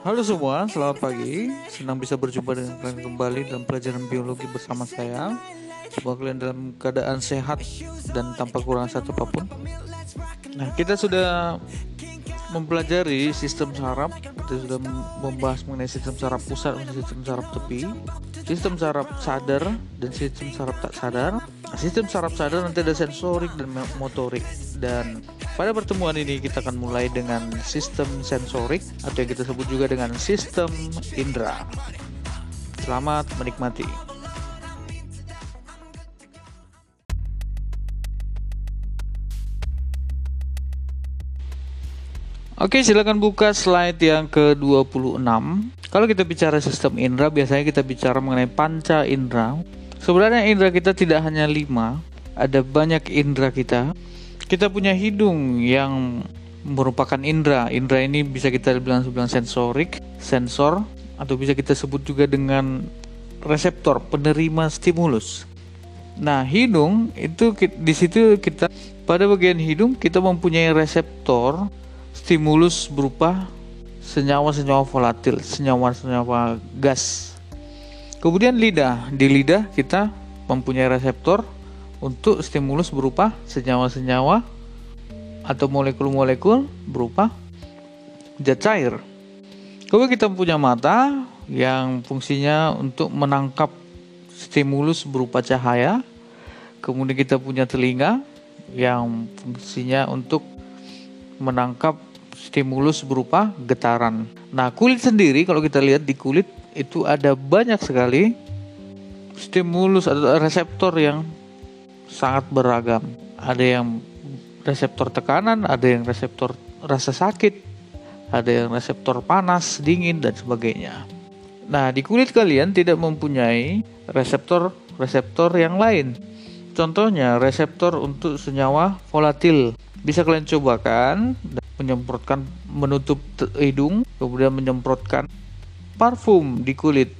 Halo semua, selamat pagi. Senang bisa berjumpa dengan kalian kembali dalam pelajaran biologi bersama saya. Semoga kalian dalam keadaan sehat dan tanpa kurang satu apa pun. Nah, kita sudah mempelajari sistem saraf. Kita sudah membahas mengenai sistem saraf pusat dan sistem saraf tepi, sistem saraf sadar dan sistem saraf tak sadar. Sistem saraf sadar nanti ada sensorik dan motorik dan pada pertemuan ini kita akan mulai dengan sistem sensorik atau yang kita sebut juga dengan sistem indera. Selamat menikmati. Oke, silakan buka slide yang ke-26. Kalau kita bicara sistem indera, biasanya kita bicara mengenai panca indera. Sebenarnya indera kita tidak hanya lima, ada banyak indera kita kita punya hidung yang merupakan indera. Indera ini bisa kita bilang sebilang sensorik, sensor, atau bisa kita sebut juga dengan reseptor penerima stimulus. Nah, hidung itu di situ kita pada bagian hidung kita mempunyai reseptor stimulus berupa senyawa-senyawa volatil, senyawa-senyawa gas. Kemudian lidah, di lidah kita mempunyai reseptor untuk stimulus berupa senyawa-senyawa atau molekul-molekul berupa zat cair. Kalau kita punya mata yang fungsinya untuk menangkap stimulus berupa cahaya, kemudian kita punya telinga yang fungsinya untuk menangkap stimulus berupa getaran. Nah, kulit sendiri kalau kita lihat di kulit itu ada banyak sekali stimulus atau reseptor yang sangat beragam. Ada yang reseptor tekanan, ada yang reseptor rasa sakit, ada yang reseptor panas, dingin dan sebagainya. Nah, di kulit kalian tidak mempunyai reseptor-reseptor yang lain. Contohnya reseptor untuk senyawa volatil. Bisa kalian cobakan menyemprotkan menutup hidung, kemudian menyemprotkan parfum di kulit.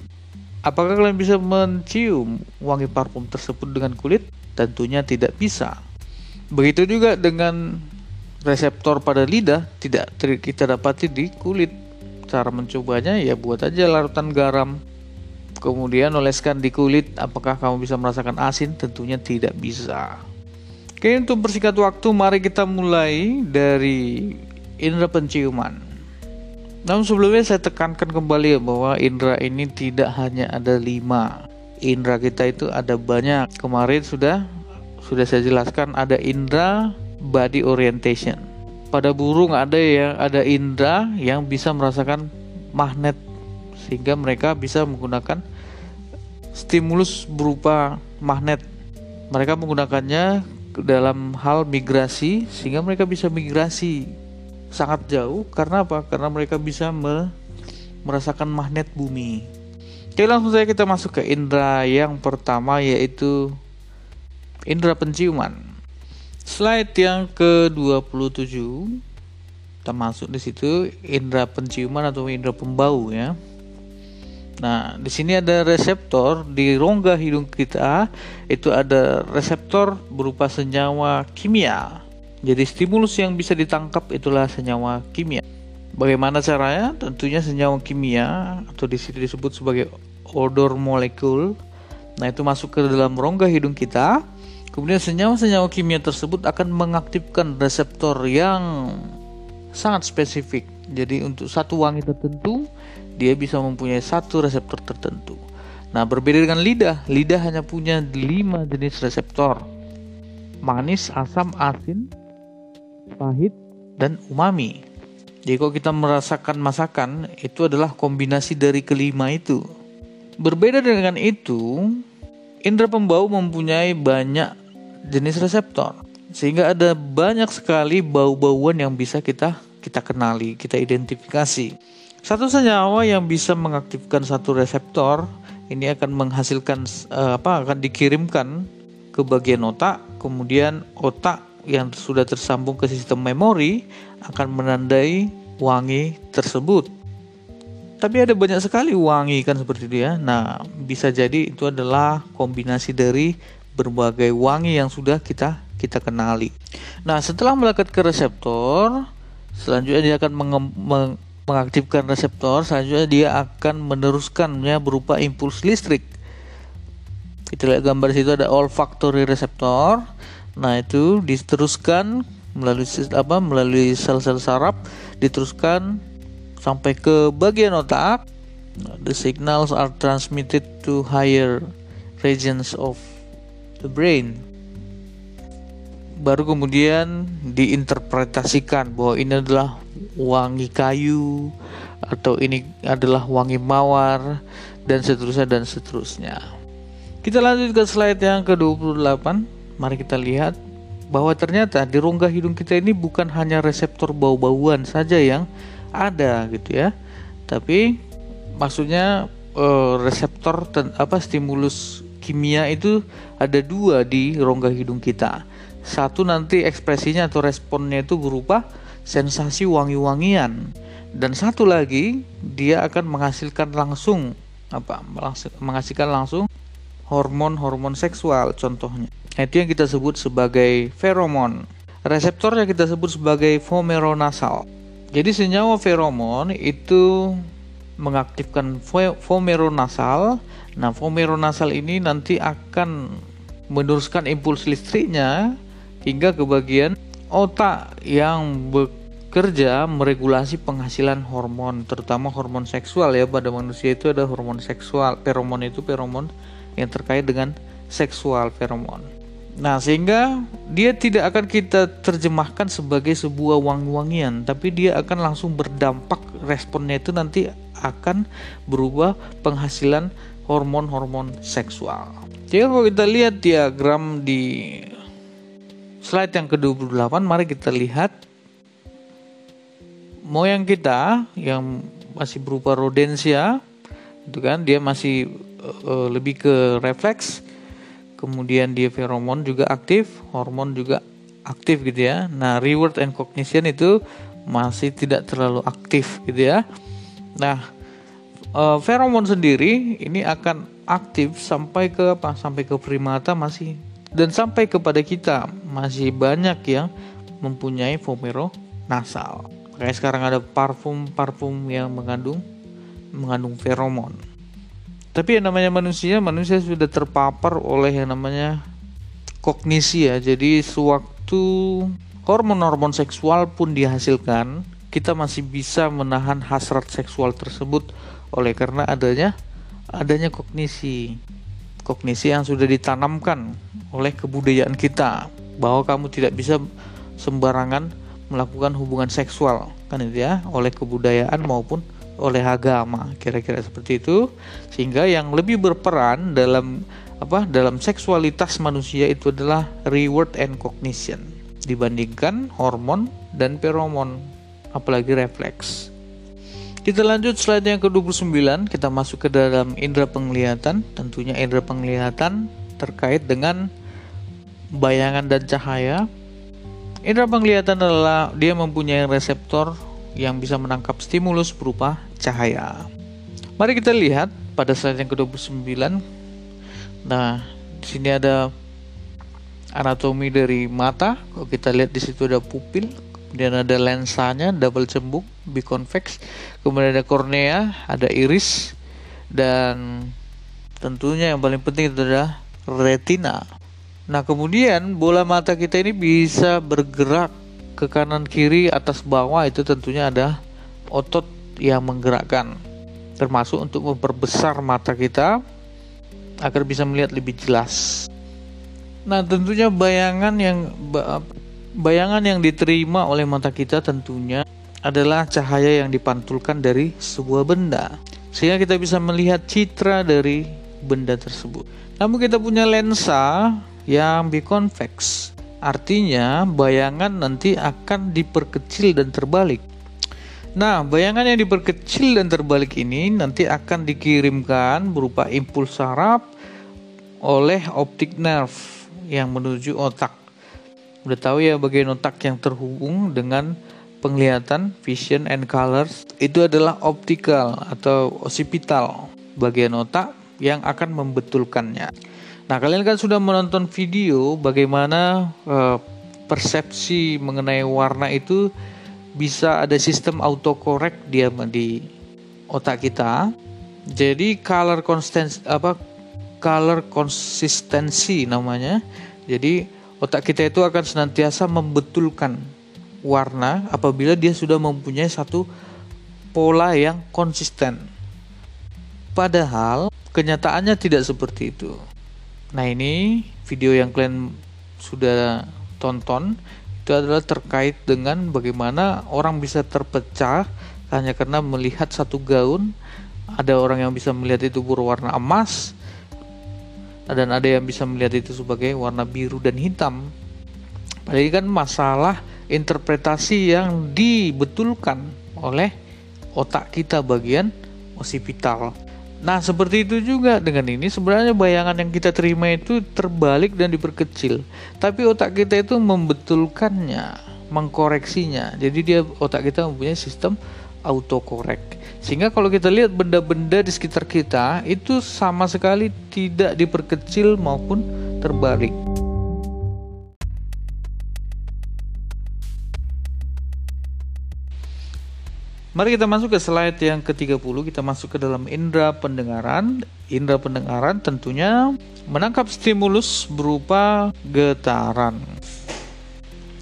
Apakah kalian bisa mencium wangi parfum tersebut dengan kulit? Tentunya tidak bisa. Begitu juga dengan reseptor pada lidah tidak kita dapati di kulit. Cara mencobanya ya buat aja larutan garam. Kemudian oleskan di kulit, apakah kamu bisa merasakan asin? Tentunya tidak bisa. Oke, untuk persingkat waktu, mari kita mulai dari indera penciuman. Namun sebelumnya saya tekankan kembali ya bahwa indera ini tidak hanya ada lima indera kita itu ada banyak. Kemarin sudah sudah saya jelaskan ada indera body orientation. Pada burung ada yang ada indera yang bisa merasakan magnet sehingga mereka bisa menggunakan stimulus berupa magnet. Mereka menggunakannya dalam hal migrasi sehingga mereka bisa migrasi sangat jauh karena apa? Karena mereka bisa me merasakan magnet bumi. Oke langsung saja kita masuk ke indera yang pertama yaitu indera penciuman. Slide yang ke-27 kita masuk di situ indera penciuman atau indera pembau ya. Nah, di sini ada reseptor di rongga hidung kita itu ada reseptor berupa senyawa kimia. Jadi stimulus yang bisa ditangkap itulah senyawa kimia. Bagaimana caranya? Tentunya senyawa kimia atau di sini disebut sebagai odor molekul. Nah, itu masuk ke dalam rongga hidung kita. Kemudian senyawa-senyawa kimia tersebut akan mengaktifkan reseptor yang sangat spesifik. Jadi untuk satu wangi tertentu, dia bisa mempunyai satu reseptor tertentu. Nah, berbeda dengan lidah, lidah hanya punya lima jenis reseptor. Manis, asam, asin, pahit, dan umami. Jadi kalau kita merasakan masakan itu adalah kombinasi dari kelima itu. Berbeda dengan itu, indera pembau mempunyai banyak jenis reseptor sehingga ada banyak sekali bau-bauan yang bisa kita kita kenali, kita identifikasi. Satu senyawa yang bisa mengaktifkan satu reseptor ini akan menghasilkan uh, apa akan dikirimkan ke bagian otak, kemudian otak yang sudah tersambung ke sistem memori akan menandai wangi tersebut. Tapi ada banyak sekali wangi kan seperti itu ya. Nah, bisa jadi itu adalah kombinasi dari berbagai wangi yang sudah kita kita kenali. Nah, setelah melekat ke reseptor, selanjutnya dia akan mengaktifkan reseptor, selanjutnya dia akan meneruskannya berupa impuls listrik. Kita lihat gambar situ ada olfactory receptor. Nah, itu diteruskan melalui apa? melalui sel-sel saraf diteruskan sampai ke bagian otak. The signals are transmitted to higher regions of the brain. Baru kemudian diinterpretasikan bahwa ini adalah wangi kayu atau ini adalah wangi mawar dan seterusnya dan seterusnya. Kita lanjut ke slide yang ke-28. Mari kita lihat bahwa ternyata di rongga hidung kita ini bukan hanya reseptor bau-bauan saja yang ada gitu ya. Tapi maksudnya uh, reseptor dan apa stimulus kimia itu ada dua di rongga hidung kita. Satu nanti ekspresinya atau responnya itu berupa sensasi wangi-wangian dan satu lagi dia akan menghasilkan langsung apa menghasilkan langsung hormon-hormon seksual contohnya. Nah, itu yang kita sebut sebagai feromon. Reseptornya kita sebut sebagai vomeronasal. Jadi senyawa feromon itu mengaktifkan vomeronasal. Nah, vomeronasal ini nanti akan meneruskan impuls listriknya hingga ke bagian otak yang bekerja meregulasi penghasilan hormon, terutama hormon seksual ya pada manusia itu ada hormon seksual. Feromon itu feromon yang terkait dengan seksual feromon. Nah, sehingga dia tidak akan kita terjemahkan sebagai sebuah wangi-wangian, tapi dia akan langsung berdampak responnya itu nanti akan berubah penghasilan hormon-hormon seksual. Jadi kalau kita lihat diagram di slide yang ke-28, mari kita lihat moyang kita yang masih berupa rodensia, itu kan dia masih uh, lebih ke refleks kemudian dia feromon juga aktif, hormon juga aktif gitu ya. Nah, reward and cognition itu masih tidak terlalu aktif gitu ya. Nah, uh, feromon sendiri ini akan aktif sampai ke apa? Sampai ke primata masih dan sampai kepada kita masih banyak yang mempunyai fomero nasal. Kayak sekarang ada parfum-parfum yang mengandung mengandung feromon. Tapi yang namanya manusia, manusia sudah terpapar oleh yang namanya kognisi ya. Jadi sewaktu hormon-hormon seksual pun dihasilkan, kita masih bisa menahan hasrat seksual tersebut oleh karena adanya adanya kognisi. Kognisi yang sudah ditanamkan oleh kebudayaan kita bahwa kamu tidak bisa sembarangan melakukan hubungan seksual kan itu ya oleh kebudayaan maupun oleh agama kira-kira seperti itu. Sehingga yang lebih berperan dalam apa dalam seksualitas manusia itu adalah reward and cognition dibandingkan hormon dan feromon apalagi refleks. Kita lanjut slide yang ke-29. Kita masuk ke dalam indera penglihatan. Tentunya indera penglihatan terkait dengan bayangan dan cahaya. Indera penglihatan adalah dia mempunyai reseptor yang bisa menangkap stimulus berupa cahaya. Mari kita lihat pada slide yang ke-29. Nah, di sini ada anatomi dari mata. Kalau kita lihat di situ ada pupil, kemudian ada lensanya double cembung biconvex, kemudian ada kornea, ada iris dan tentunya yang paling penting itu adalah retina. Nah, kemudian bola mata kita ini bisa bergerak ke kanan kiri atas bawah itu tentunya ada otot yang menggerakkan termasuk untuk memperbesar mata kita agar bisa melihat lebih jelas. Nah, tentunya bayangan yang bayangan yang diterima oleh mata kita tentunya adalah cahaya yang dipantulkan dari sebuah benda sehingga kita bisa melihat citra dari benda tersebut. Namun kita punya lensa yang biconvex Artinya bayangan nanti akan diperkecil dan terbalik. Nah, bayangan yang diperkecil dan terbalik ini nanti akan dikirimkan berupa impuls saraf oleh optic nerve yang menuju otak. Udah tahu ya bagian otak yang terhubung dengan penglihatan, vision and colors itu adalah optical atau occipital bagian otak yang akan membetulkannya. Nah, kalian kan sudah menonton video bagaimana uh, persepsi mengenai warna itu bisa ada sistem autocorrect dia di otak kita. Jadi color constant apa color konsistensi namanya. Jadi otak kita itu akan senantiasa membetulkan warna apabila dia sudah mempunyai satu pola yang konsisten. Padahal kenyataannya tidak seperti itu. Nah, ini video yang kalian sudah tonton itu adalah terkait dengan bagaimana orang bisa terpecah hanya karena melihat satu gaun. Ada orang yang bisa melihat itu berwarna emas, dan ada yang bisa melihat itu sebagai warna biru dan hitam. Padahal kan masalah interpretasi yang dibetulkan oleh otak kita bagian osipital. Nah, seperti itu juga dengan ini sebenarnya bayangan yang kita terima itu terbalik dan diperkecil. Tapi otak kita itu membetulkannya, mengkoreksinya. Jadi dia otak kita mempunyai sistem autocorrect. Sehingga kalau kita lihat benda-benda di sekitar kita itu sama sekali tidak diperkecil maupun terbalik. Mari kita masuk ke slide yang ke-30, kita masuk ke dalam indera pendengaran. Indera pendengaran tentunya menangkap stimulus berupa getaran.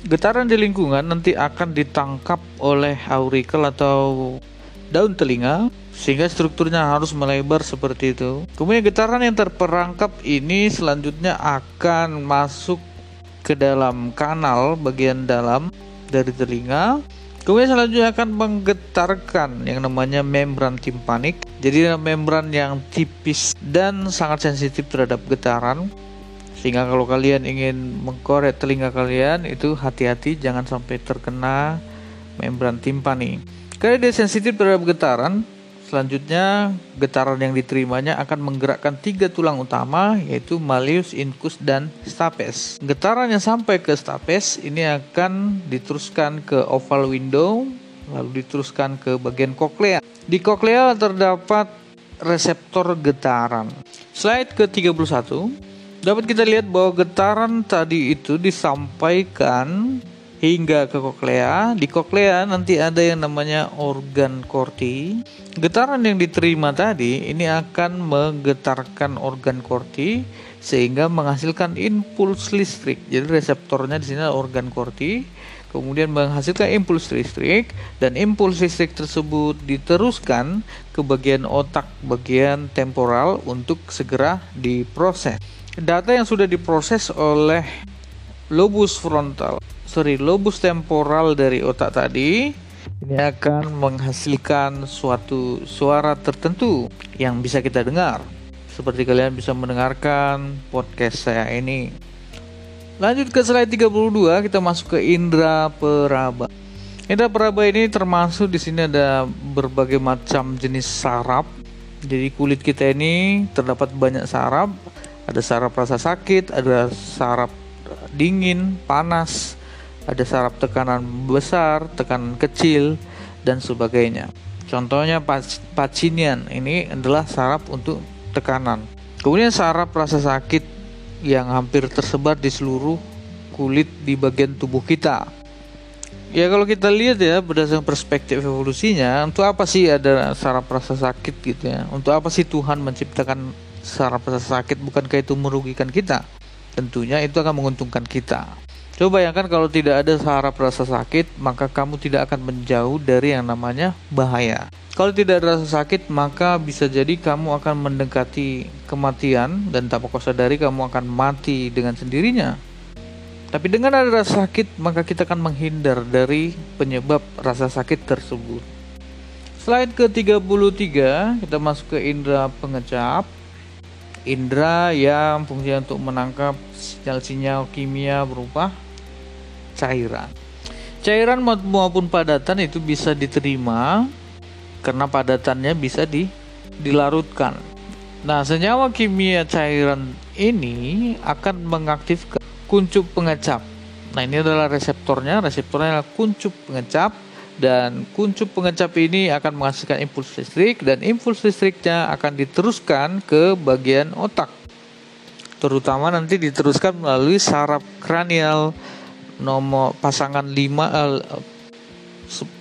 Getaran di lingkungan nanti akan ditangkap oleh aurikel atau daun telinga sehingga strukturnya harus melebar seperti itu. Kemudian getaran yang terperangkap ini selanjutnya akan masuk ke dalam kanal bagian dalam dari telinga Kemudian selanjutnya akan menggetarkan yang namanya membran timpanik. Jadi membran yang tipis dan sangat sensitif terhadap getaran. Sehingga kalau kalian ingin mengkorek telinga kalian itu hati-hati jangan sampai terkena membran timpani. Karena dia sensitif terhadap getaran, Selanjutnya, getaran yang diterimanya akan menggerakkan tiga tulang utama, yaitu malleus, incus, dan stapes. Getaran yang sampai ke stapes ini akan diteruskan ke oval window, lalu diteruskan ke bagian koklea. Di koklea terdapat reseptor getaran. Slide ke-31, dapat kita lihat bahwa getaran tadi itu disampaikan hingga ke koklea. Di koklea nanti ada yang namanya organ korti. Getaran yang diterima tadi ini akan menggetarkan organ korti sehingga menghasilkan impuls listrik. Jadi reseptornya di sini organ korti, kemudian menghasilkan impuls listrik dan impuls listrik tersebut diteruskan ke bagian otak bagian temporal untuk segera diproses. Data yang sudah diproses oleh lobus frontal sorry lobus temporal dari otak tadi ini akan menghasilkan suatu suara tertentu yang bisa kita dengar. Seperti kalian bisa mendengarkan podcast saya ini. Lanjut ke slide 32, kita masuk ke indera peraba. Indera peraba ini termasuk di sini ada berbagai macam jenis saraf. Jadi kulit kita ini terdapat banyak saraf. Ada saraf rasa sakit, ada saraf dingin, panas, ada saraf tekanan besar, tekanan kecil, dan sebagainya. Contohnya pacinian ini adalah saraf untuk tekanan. Kemudian saraf rasa sakit yang hampir tersebar di seluruh kulit di bagian tubuh kita. Ya kalau kita lihat ya berdasarkan perspektif evolusinya, untuk apa sih ada saraf rasa sakit gitu ya? Untuk apa sih Tuhan menciptakan saraf rasa sakit? Bukankah itu merugikan kita? Tentunya itu akan menguntungkan kita. Coba bayangkan kalau tidak ada saraf rasa sakit, maka kamu tidak akan menjauh dari yang namanya bahaya. Kalau tidak ada rasa sakit, maka bisa jadi kamu akan mendekati kematian dan tanpa kau sadari kamu akan mati dengan sendirinya. Tapi dengan ada rasa sakit, maka kita akan menghindar dari penyebab rasa sakit tersebut. Slide ke-33, kita masuk ke indera pengecap. Indera yang fungsinya untuk menangkap sinyal-sinyal kimia berupa cairan. Cairan maupun padatan itu bisa diterima karena padatannya bisa di, dilarutkan. Nah, senyawa kimia cairan ini akan mengaktifkan kuncup pengecap. Nah, ini adalah reseptornya. Reseptornya adalah kuncup pengecap dan kuncup pengecap ini akan menghasilkan impuls listrik dan impuls listriknya akan diteruskan ke bagian otak. Terutama nanti diteruskan melalui saraf kranial nomor pasangan 5 uh,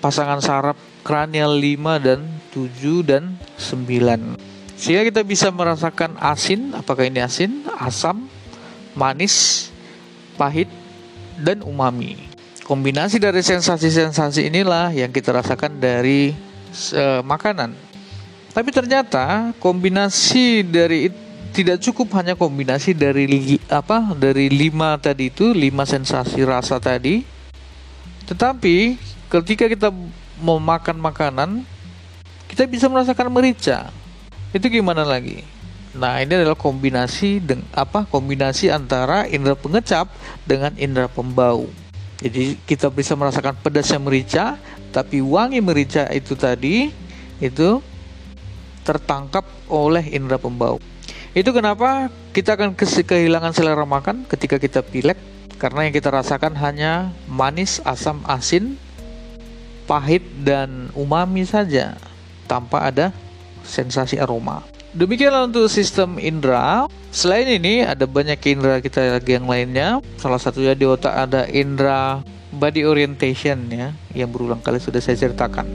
pasangan saraf kranial 5 dan 7 dan 9. Sehingga kita bisa merasakan asin, apakah ini asin, asam, manis, pahit, dan umami. Kombinasi dari sensasi-sensasi inilah yang kita rasakan dari uh, makanan. Tapi ternyata kombinasi dari tidak cukup hanya kombinasi dari apa dari lima tadi itu lima sensasi rasa tadi. Tetapi ketika kita mau makan makanan kita bisa merasakan merica. Itu gimana lagi? Nah ini adalah kombinasi dengan apa kombinasi antara indera pengecap dengan indera pembau. Jadi kita bisa merasakan pedasnya merica tapi wangi merica itu tadi itu tertangkap oleh indera pembau itu kenapa kita akan kehilangan selera makan ketika kita pilek karena yang kita rasakan hanya manis, asam, asin, pahit dan umami saja tanpa ada sensasi aroma. Demikianlah untuk sistem indera. Selain ini ada banyak indera kita lagi yang lainnya. Salah satunya di otak ada indera body orientation ya yang berulang kali sudah saya ceritakan.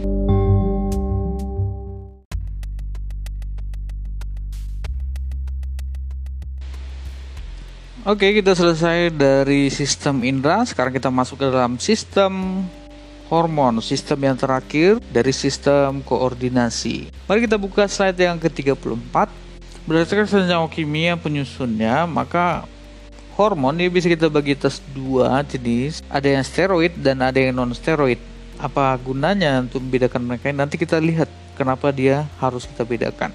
Oke, kita selesai dari sistem indera. Sekarang kita masuk ke dalam sistem hormon, sistem yang terakhir dari sistem koordinasi. Mari kita buka slide yang ke-34. Berdasarkan senyawa kimia penyusunnya, maka hormon ini bisa kita bagi atas dua jenis. Ada yang steroid dan ada yang non steroid. Apa gunanya untuk membedakan mereka? Nanti kita lihat kenapa dia harus kita bedakan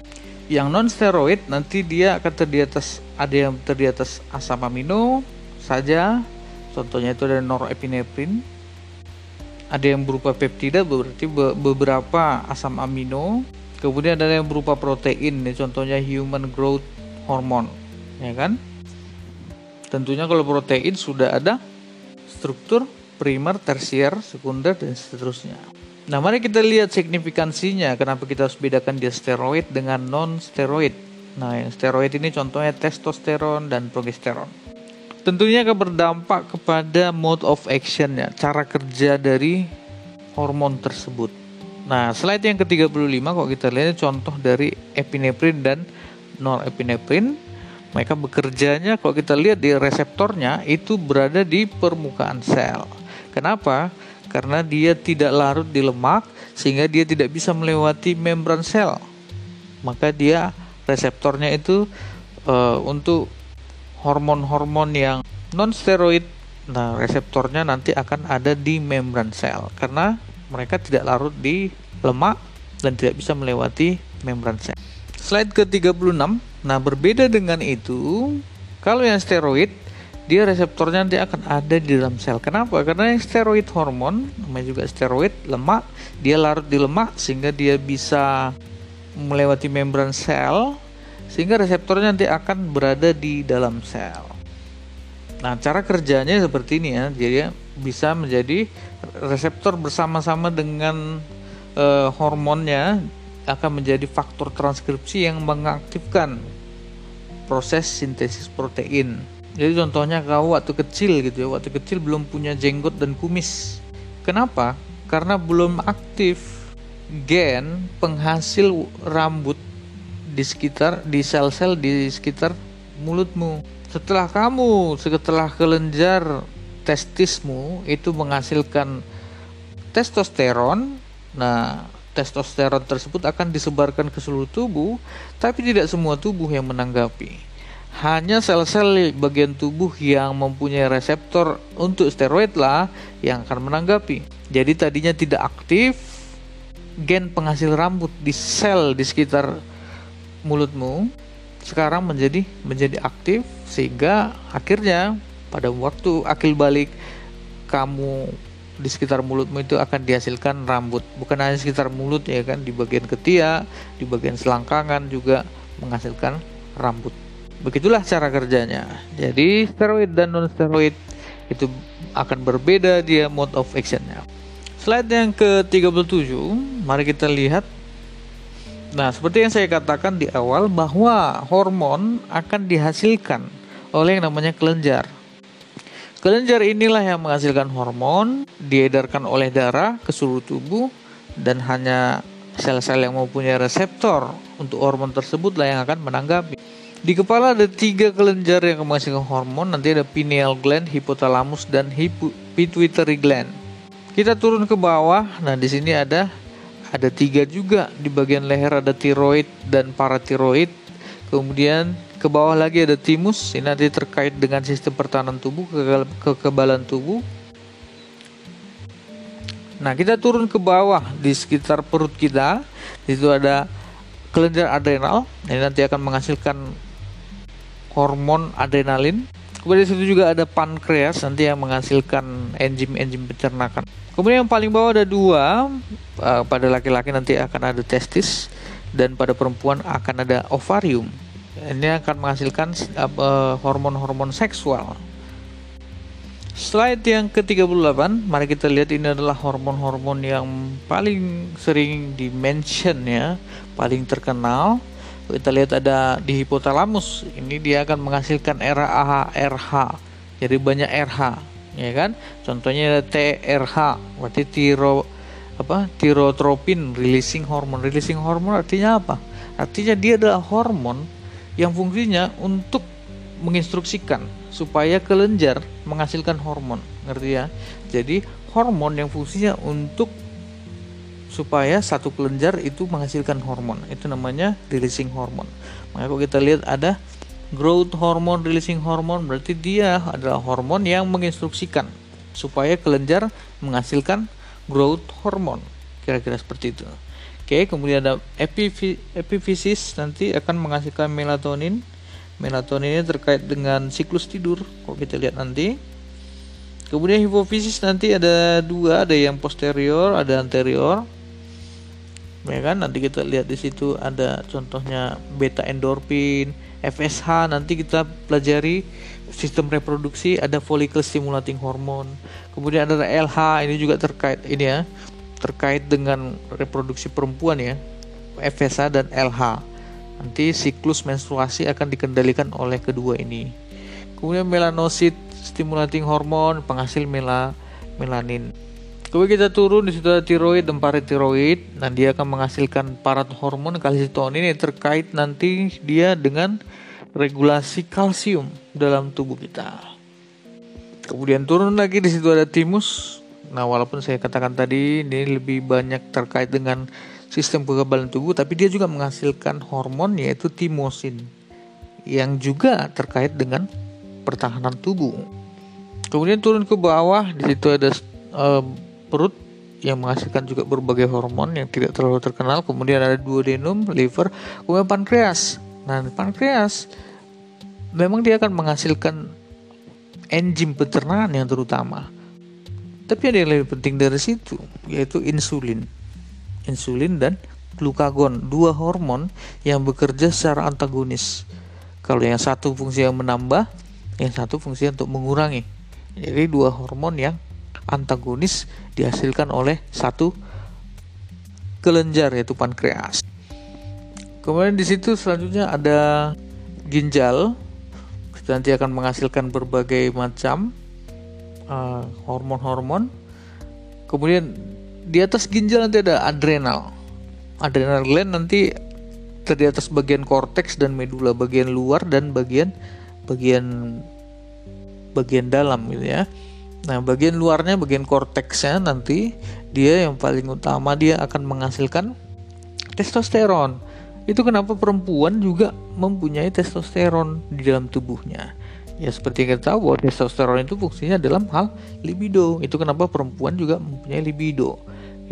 yang non steroid nanti dia akan terdiri atas ada yang terdiri atas asam amino saja. Contohnya itu ada norepinephrine. Ada yang berupa peptida berarti beberapa asam amino. Kemudian ada yang berupa protein contohnya human growth hormone ya kan? Tentunya kalau protein sudah ada struktur primer tersier sekunder dan seterusnya Nah, mari kita lihat signifikansinya. Kenapa kita harus bedakan dia steroid dengan non-steroid. Nah, yang steroid ini contohnya testosteron dan progesteron. Tentunya akan berdampak kepada mode of actionnya, cara kerja dari hormon tersebut. Nah, slide yang ke-35 kok kita lihat contoh dari epinefrin dan norepinefrin. Mereka bekerjanya kalau kita lihat di reseptornya itu berada di permukaan sel. Kenapa? Karena dia tidak larut di lemak sehingga dia tidak bisa melewati membran sel. Maka dia reseptornya itu uh, untuk hormon-hormon yang non steroid. Nah, reseptornya nanti akan ada di membran sel karena mereka tidak larut di lemak dan tidak bisa melewati membran sel. Slide ke-36. Nah, berbeda dengan itu, kalau yang steroid dia reseptornya nanti akan ada di dalam sel. Kenapa? Karena yang steroid hormon, namanya juga steroid, lemak, dia larut di lemak sehingga dia bisa melewati membran sel sehingga reseptornya nanti akan berada di dalam sel. Nah, cara kerjanya seperti ini ya. Jadi bisa menjadi reseptor bersama-sama dengan uh, hormonnya akan menjadi faktor transkripsi yang mengaktifkan proses sintesis protein. Jadi contohnya kau waktu kecil gitu ya, waktu kecil belum punya jenggot dan kumis. Kenapa? Karena belum aktif gen penghasil rambut di sekitar di sel-sel di sekitar mulutmu. Setelah kamu setelah kelenjar testismu itu menghasilkan testosteron, nah testosteron tersebut akan disebarkan ke seluruh tubuh, tapi tidak semua tubuh yang menanggapi hanya sel-sel bagian tubuh yang mempunyai reseptor untuk steroid lah yang akan menanggapi. Jadi tadinya tidak aktif gen penghasil rambut di sel di sekitar mulutmu sekarang menjadi menjadi aktif sehingga akhirnya pada waktu akil balik kamu di sekitar mulutmu itu akan dihasilkan rambut bukan hanya sekitar mulut ya kan di bagian ketiak di bagian selangkangan juga menghasilkan rambut Begitulah cara kerjanya. Jadi steroid dan non steroid itu akan berbeda dia mode of actionnya. Slide yang ke-37, mari kita lihat. Nah, seperti yang saya katakan di awal bahwa hormon akan dihasilkan oleh yang namanya kelenjar. Kelenjar inilah yang menghasilkan hormon, diedarkan oleh darah ke seluruh tubuh, dan hanya sel-sel yang mempunyai reseptor untuk hormon tersebut lah yang akan menanggapi. Di kepala ada tiga kelenjar yang menghasilkan hormon, nanti ada pineal gland, hypothalamus, dan pituitary gland. Kita turun ke bawah, nah di sini ada ada tiga juga di bagian leher ada tiroid dan paratiroid. Kemudian ke bawah lagi ada timus, ini nanti terkait dengan sistem pertahanan tubuh, kekebalan tubuh. Nah, kita turun ke bawah di sekitar perut kita. Di situ ada kelenjar adrenal. Ini nanti akan menghasilkan hormon adrenalin. Kemudian di situ juga ada pankreas nanti yang menghasilkan enzim-enzim pencernakan. Kemudian yang paling bawah ada dua. Uh, pada laki-laki nanti akan ada testis dan pada perempuan akan ada ovarium ini akan menghasilkan hormon-hormon uh, seksual. Slide yang ke-38, mari kita lihat ini adalah hormon-hormon yang paling sering di-mention ya, paling terkenal. Kita lihat ada di hipotalamus, ini dia akan menghasilkan RAH, RH. Jadi banyak RH, ya kan? Contohnya ada TRH, berarti tiro apa? Tirotropin releasing hormone. Releasing hormone artinya apa? Artinya dia adalah hormon yang fungsinya untuk menginstruksikan supaya kelenjar menghasilkan hormon ngerti ya jadi hormon yang fungsinya untuk supaya satu kelenjar itu menghasilkan hormon itu namanya releasing hormon maka kalau kita lihat ada growth hormone releasing hormone berarti dia adalah hormon yang menginstruksikan supaya kelenjar menghasilkan growth hormone kira-kira seperti itu Oke, kemudian ada epifisis nanti akan menghasilkan melatonin. Melatonin ini terkait dengan siklus tidur. Kalau kita lihat nanti. Kemudian hipofisis nanti ada dua, ada yang posterior, ada anterior. Ya kan? Nanti kita lihat di situ ada contohnya beta endorfin, FSH nanti kita pelajari sistem reproduksi ada follicle stimulating hormone. Kemudian ada LH ini juga terkait ini ya terkait dengan reproduksi perempuan ya FSH dan LH nanti siklus menstruasi akan dikendalikan oleh kedua ini kemudian melanosit stimulating hormon penghasil mela melanin Kemudian kita turun di situ ada tiroid dan paratiroid. Nah, dia akan menghasilkan parat hormon kalsitonin yang terkait nanti dia dengan regulasi kalsium dalam tubuh kita. Kemudian turun lagi di situ ada timus Nah, walaupun saya katakan tadi ini lebih banyak terkait dengan sistem kekebalan tubuh, tapi dia juga menghasilkan hormon yaitu timosin yang juga terkait dengan pertahanan tubuh. Kemudian turun ke bawah, di situ ada uh, perut yang menghasilkan juga berbagai hormon yang tidak terlalu terkenal. Kemudian ada duodenum, liver, kemudian pankreas. Nah, pankreas memang dia akan menghasilkan enzim pencernaan yang terutama tapi ada yang lebih penting dari situ, yaitu insulin. Insulin dan glukagon, dua hormon yang bekerja secara antagonis. Kalau yang satu fungsi yang menambah, yang satu fungsi untuk mengurangi. Jadi dua hormon yang antagonis dihasilkan oleh satu kelenjar yaitu pankreas. Kemudian di situ selanjutnya ada ginjal. Nanti akan menghasilkan berbagai macam uh, hormon-hormon. Kemudian di atas ginjal nanti ada adrenal. Adrenal gland nanti terdiri atas bagian korteks dan medula, bagian luar dan bagian bagian bagian dalam gitu ya. Nah, bagian luarnya, bagian korteksnya nanti dia yang paling utama dia akan menghasilkan testosteron. Itu kenapa perempuan juga mempunyai testosteron di dalam tubuhnya. Ya seperti yang kita tahu bahwa testosteron itu fungsinya dalam hal libido. Itu kenapa perempuan juga mempunyai libido.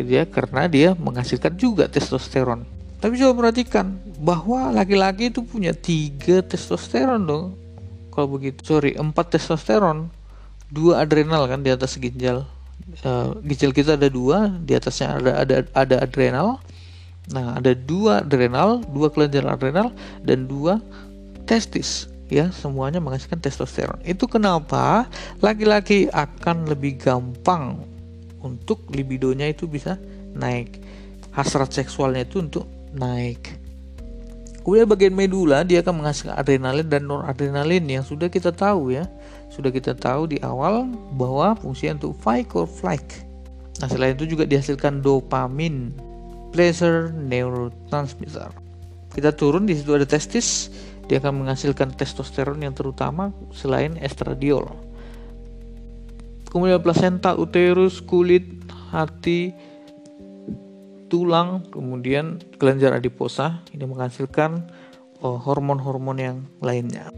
Gitu ya, karena dia menghasilkan juga testosteron. Tapi coba perhatikan bahwa laki-laki itu punya tiga testosteron dong. Kalau begitu, sorry, empat testosteron, dua adrenal kan di atas ginjal. Uh, ginjal kita ada dua, di atasnya ada ada ada adrenal. Nah, ada dua adrenal, dua kelenjar adrenal, dan dua testis ya semuanya menghasilkan testosteron. Itu kenapa laki-laki akan lebih gampang untuk libidonya itu bisa naik. Hasrat seksualnya itu untuk naik. Kemudian bagian medula dia akan menghasilkan adrenalin dan noradrenalin yang sudah kita tahu ya. Sudah kita tahu di awal bahwa fungsinya untuk fight or flight. Nah, selain itu juga dihasilkan dopamin, pleasure neurotransmitter. Kita turun di situ ada testis, dia akan menghasilkan testosteron yang terutama selain estradiol. Kemudian plasenta, uterus, kulit, hati, tulang, kemudian kelenjar adiposa ini menghasilkan oh, hormon-hormon yang lainnya.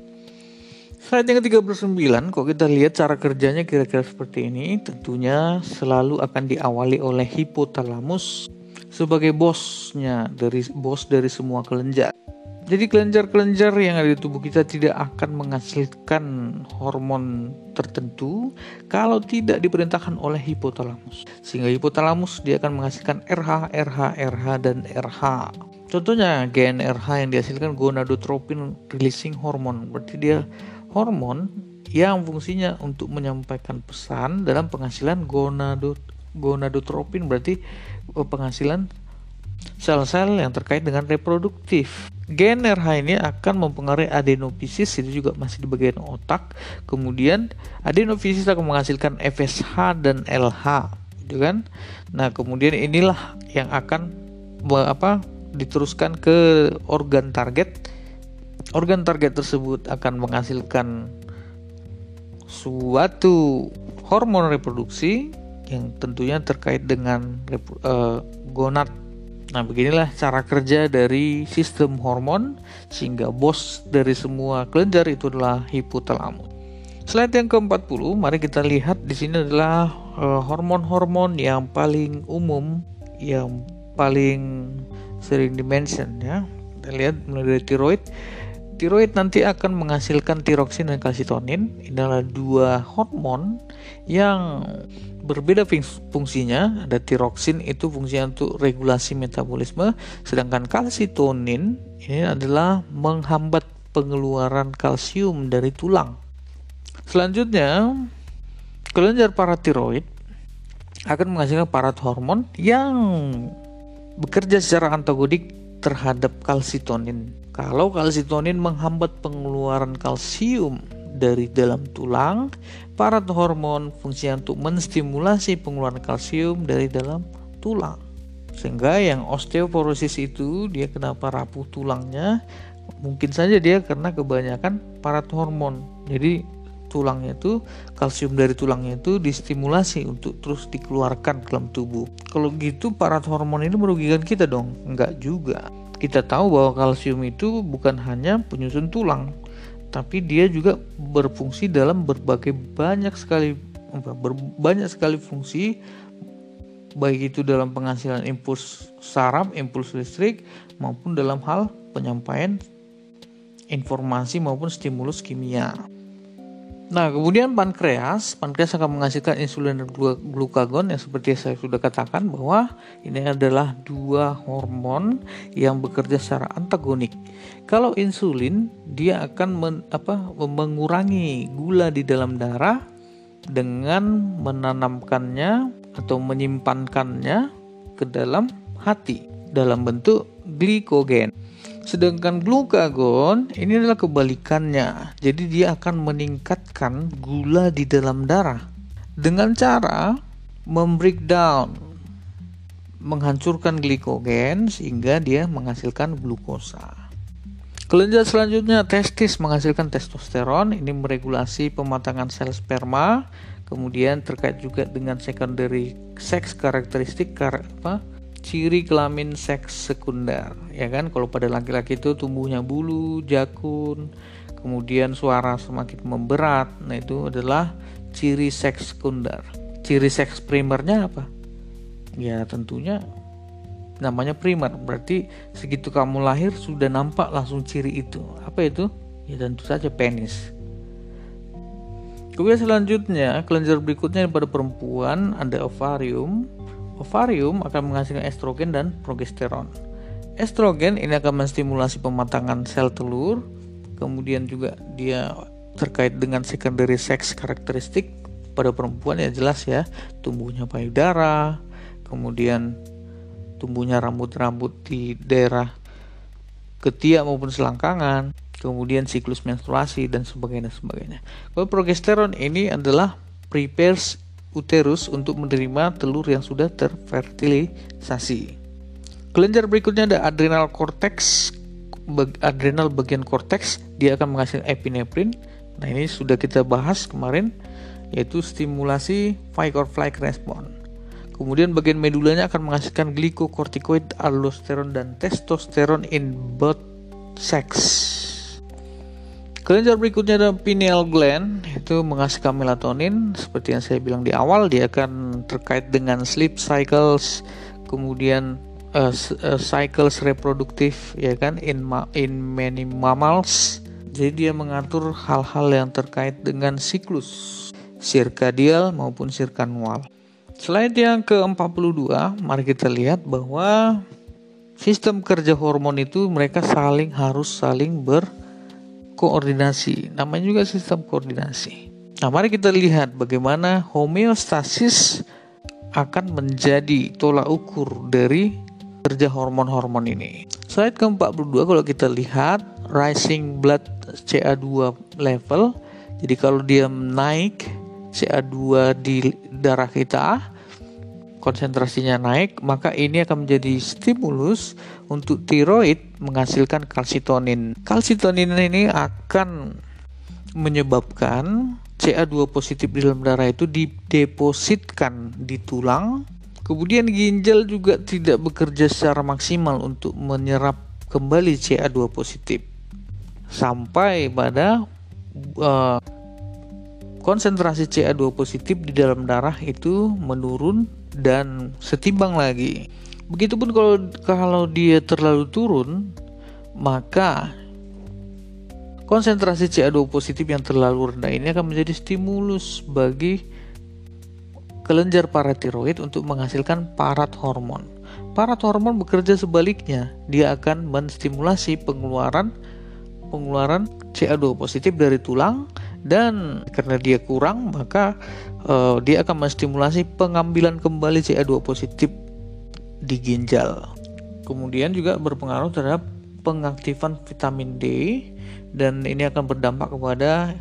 Slide yang ke-39, kok kita lihat cara kerjanya kira-kira seperti ini, tentunya selalu akan diawali oleh hipotalamus sebagai bosnya dari bos dari semua kelenjar. Jadi kelenjar-kelenjar yang ada di tubuh kita tidak akan menghasilkan hormon tertentu kalau tidak diperintahkan oleh hipotalamus. Sehingga hipotalamus dia akan menghasilkan RH, RH, RH, dan RH. Contohnya GnRH yang dihasilkan gonadotropin releasing hormone. Berarti dia hormon yang fungsinya untuk menyampaikan pesan dalam penghasilan gonadot gonadotropin berarti penghasilan sel-sel yang terkait dengan reproduktif. Gen RH ini akan mempengaruhi adenofisis itu juga masih di bagian otak. Kemudian adenofisis akan menghasilkan FSH dan LH, gitu kan? Nah, kemudian inilah yang akan apa diteruskan ke organ target. Organ target tersebut akan menghasilkan suatu hormon reproduksi yang tentunya terkait dengan uh, gonad Nah, beginilah cara kerja dari sistem hormon sehingga bos dari semua kelenjar itu adalah hipotalamus. Slide yang ke-40, mari kita lihat di sini adalah eh, hormon-hormon yang paling umum yang paling sering dimention ya. Kita lihat mulai dari tiroid. Tiroid nanti akan menghasilkan tiroksin dan kalsitonin. Ini adalah dua hormon yang berbeda fungsinya. Ada tiroksin itu fungsinya untuk regulasi metabolisme. Sedangkan kalsitonin ini adalah menghambat pengeluaran kalsium dari tulang. Selanjutnya kelenjar paratiroid akan menghasilkan parat hormon yang bekerja secara antagonik terhadap kalsitonin kalau kalsitonin menghambat pengeluaran kalsium dari dalam tulang, parat hormon fungsi untuk menstimulasi pengeluaran kalsium dari dalam tulang. Sehingga yang osteoporosis itu dia kenapa rapuh tulangnya? Mungkin saja dia karena kebanyakan parat hormon. Jadi tulangnya itu kalsium dari tulangnya itu distimulasi untuk terus dikeluarkan ke dalam tubuh. Kalau gitu parat hormon ini merugikan kita dong? Enggak juga. Kita tahu bahwa kalsium itu bukan hanya penyusun tulang, tapi dia juga berfungsi dalam berbagai banyak sekali banyak sekali fungsi baik itu dalam penghasilan impuls saraf, impuls listrik maupun dalam hal penyampaian informasi maupun stimulus kimia. Nah, kemudian pankreas, pankreas akan menghasilkan insulin dan glukagon yang seperti saya sudah katakan bahwa ini adalah dua hormon yang bekerja secara antagonik. Kalau insulin, dia akan men, apa, mengurangi gula di dalam darah dengan menanamkannya atau menyimpankannya ke dalam hati dalam bentuk glikogen. Sedangkan glukagon ini adalah kebalikannya. Jadi dia akan meningkatkan gula di dalam darah dengan cara membreakdown menghancurkan glikogen sehingga dia menghasilkan glukosa. Kelenjar selanjutnya testis menghasilkan testosteron, ini meregulasi pematangan sel sperma, kemudian terkait juga dengan secondary sex karakteristik apa ciri kelamin seks sekunder ya kan? Kalau pada laki-laki itu tumbuhnya bulu jakun kemudian suara semakin memberat. Nah itu adalah ciri seks sekunder. Ciri seks primernya apa? Ya tentunya namanya primer. Berarti segitu kamu lahir sudah nampak langsung ciri itu. Apa itu? Ya tentu saja penis. Kemudian selanjutnya kelenjar berikutnya pada perempuan ada ovarium Ovarium akan menghasilkan estrogen dan progesteron. Estrogen ini akan menstimulasi pematangan sel telur, kemudian juga dia terkait dengan secondary sex karakteristik pada perempuan ya jelas ya, tumbuhnya payudara, kemudian tumbuhnya rambut-rambut di daerah ketiak maupun selangkangan, kemudian siklus menstruasi dan sebagainya sebagainya. Kalau progesteron ini adalah prepares uterus untuk menerima telur yang sudah terfertilisasi. Kelenjar berikutnya ada adrenal cortex. Adrenal bagian korteks dia akan menghasilkan epinefrin. Nah ini sudah kita bahas kemarin yaitu stimulasi fight or flight response. Kemudian bagian medulanya akan menghasilkan glikokortikoid, aldosteron dan testosteron in both sex. Kelenjar berikutnya ada pineal gland itu menghasilkan melatonin seperti yang saya bilang di awal dia akan terkait dengan sleep cycles kemudian uh, uh, cycles reproduktif ya kan in ma in many mammals jadi dia mengatur hal-hal yang terkait dengan siklus sirkadial maupun sirkanual. Slide yang ke-42, mari kita lihat bahwa sistem kerja hormon itu mereka saling harus saling berkoordinasi. Namanya juga sistem koordinasi. Nah, mari kita lihat bagaimana homeostasis akan menjadi tolak ukur dari kerja hormon-hormon ini. Slide ke-42 kalau kita lihat rising blood CA2 level. Jadi kalau dia naik CA2 di darah kita konsentrasinya naik, maka ini akan menjadi stimulus untuk tiroid menghasilkan kalsitonin. Kalsitonin ini akan menyebabkan CA2 positif di dalam darah itu didepositkan di tulang. Kemudian ginjal juga tidak bekerja secara maksimal untuk menyerap kembali CA2 positif sampai pada uh, konsentrasi CA2 positif di dalam darah itu menurun dan setimbang lagi. Begitupun kalau kalau dia terlalu turun, maka konsentrasi CA2 positif yang terlalu rendah ini akan menjadi stimulus bagi kelenjar paratiroid untuk menghasilkan parat hormon. Parat hormon bekerja sebaliknya, dia akan menstimulasi pengeluaran pengeluaran CA2 positif dari tulang dan karena dia kurang maka uh, dia akan menstimulasi pengambilan kembali CA2 positif di ginjal. Kemudian juga berpengaruh terhadap pengaktifan vitamin D dan ini akan berdampak kepada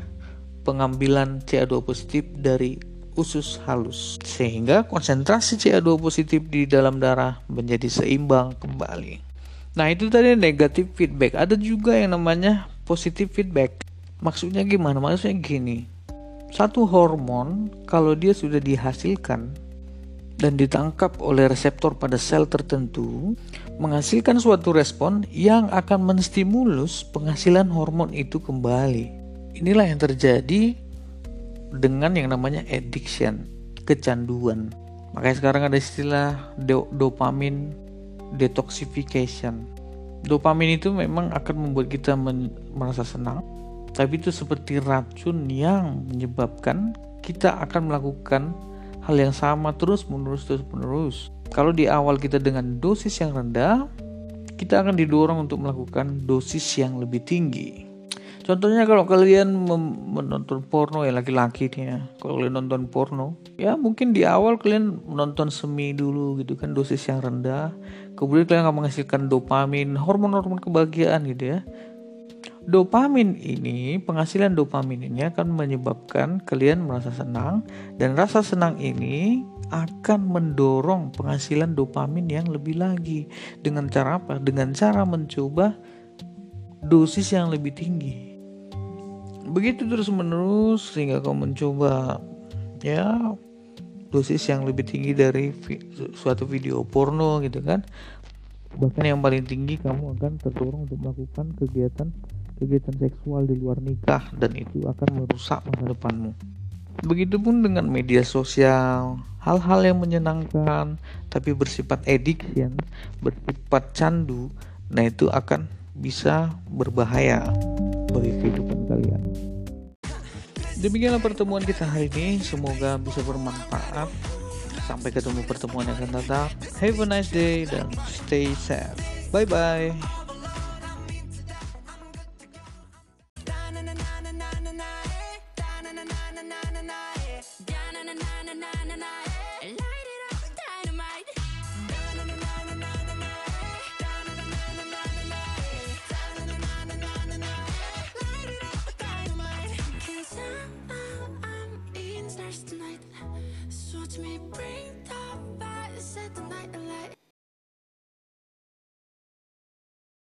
pengambilan CA2 positif dari usus halus sehingga konsentrasi CA2 positif di dalam darah menjadi seimbang kembali. Nah, itu tadi negatif feedback. Ada juga yang namanya positif feedback. Maksudnya gimana? Maksudnya gini. Satu hormon kalau dia sudah dihasilkan dan ditangkap oleh reseptor pada sel tertentu menghasilkan suatu respon yang akan menstimulus penghasilan hormon itu kembali. Inilah yang terjadi dengan yang namanya addiction, kecanduan. Makanya sekarang ada istilah do dopamin detoxification. Dopamin itu memang akan membuat kita merasa senang, tapi itu seperti racun yang menyebabkan kita akan melakukan hal yang sama terus menerus terus menerus. Kalau di awal kita dengan dosis yang rendah, kita akan didorong untuk melakukan dosis yang lebih tinggi. Contohnya kalau kalian menonton porno ya laki-laki nih ya, kalau kalian nonton porno, ya mungkin di awal kalian menonton semi dulu gitu kan dosis yang rendah, kemudian kalian akan menghasilkan dopamin, hormon-hormon kebahagiaan gitu ya dopamin ini, penghasilan dopamin ini akan menyebabkan kalian merasa senang dan rasa senang ini akan mendorong penghasilan dopamin yang lebih lagi. Dengan cara apa? Dengan cara mencoba dosis yang lebih tinggi. Begitu terus menerus sehingga kau mencoba ya dosis yang lebih tinggi dari vi suatu video porno gitu kan. Bahkan yang paling tinggi kamu akan terdorong untuk melakukan kegiatan kegiatan seksual di luar nikah dan itu akan merusak masa depanmu. Begitupun dengan media sosial, hal-hal yang menyenangkan tapi bersifat addiction, bersifat candu, nah itu akan bisa berbahaya bagi kehidupan kalian. Demikianlah pertemuan kita hari ini, semoga bisa bermanfaat. Sampai ketemu pertemuan yang akan datang. Have a nice day dan stay safe. Bye bye.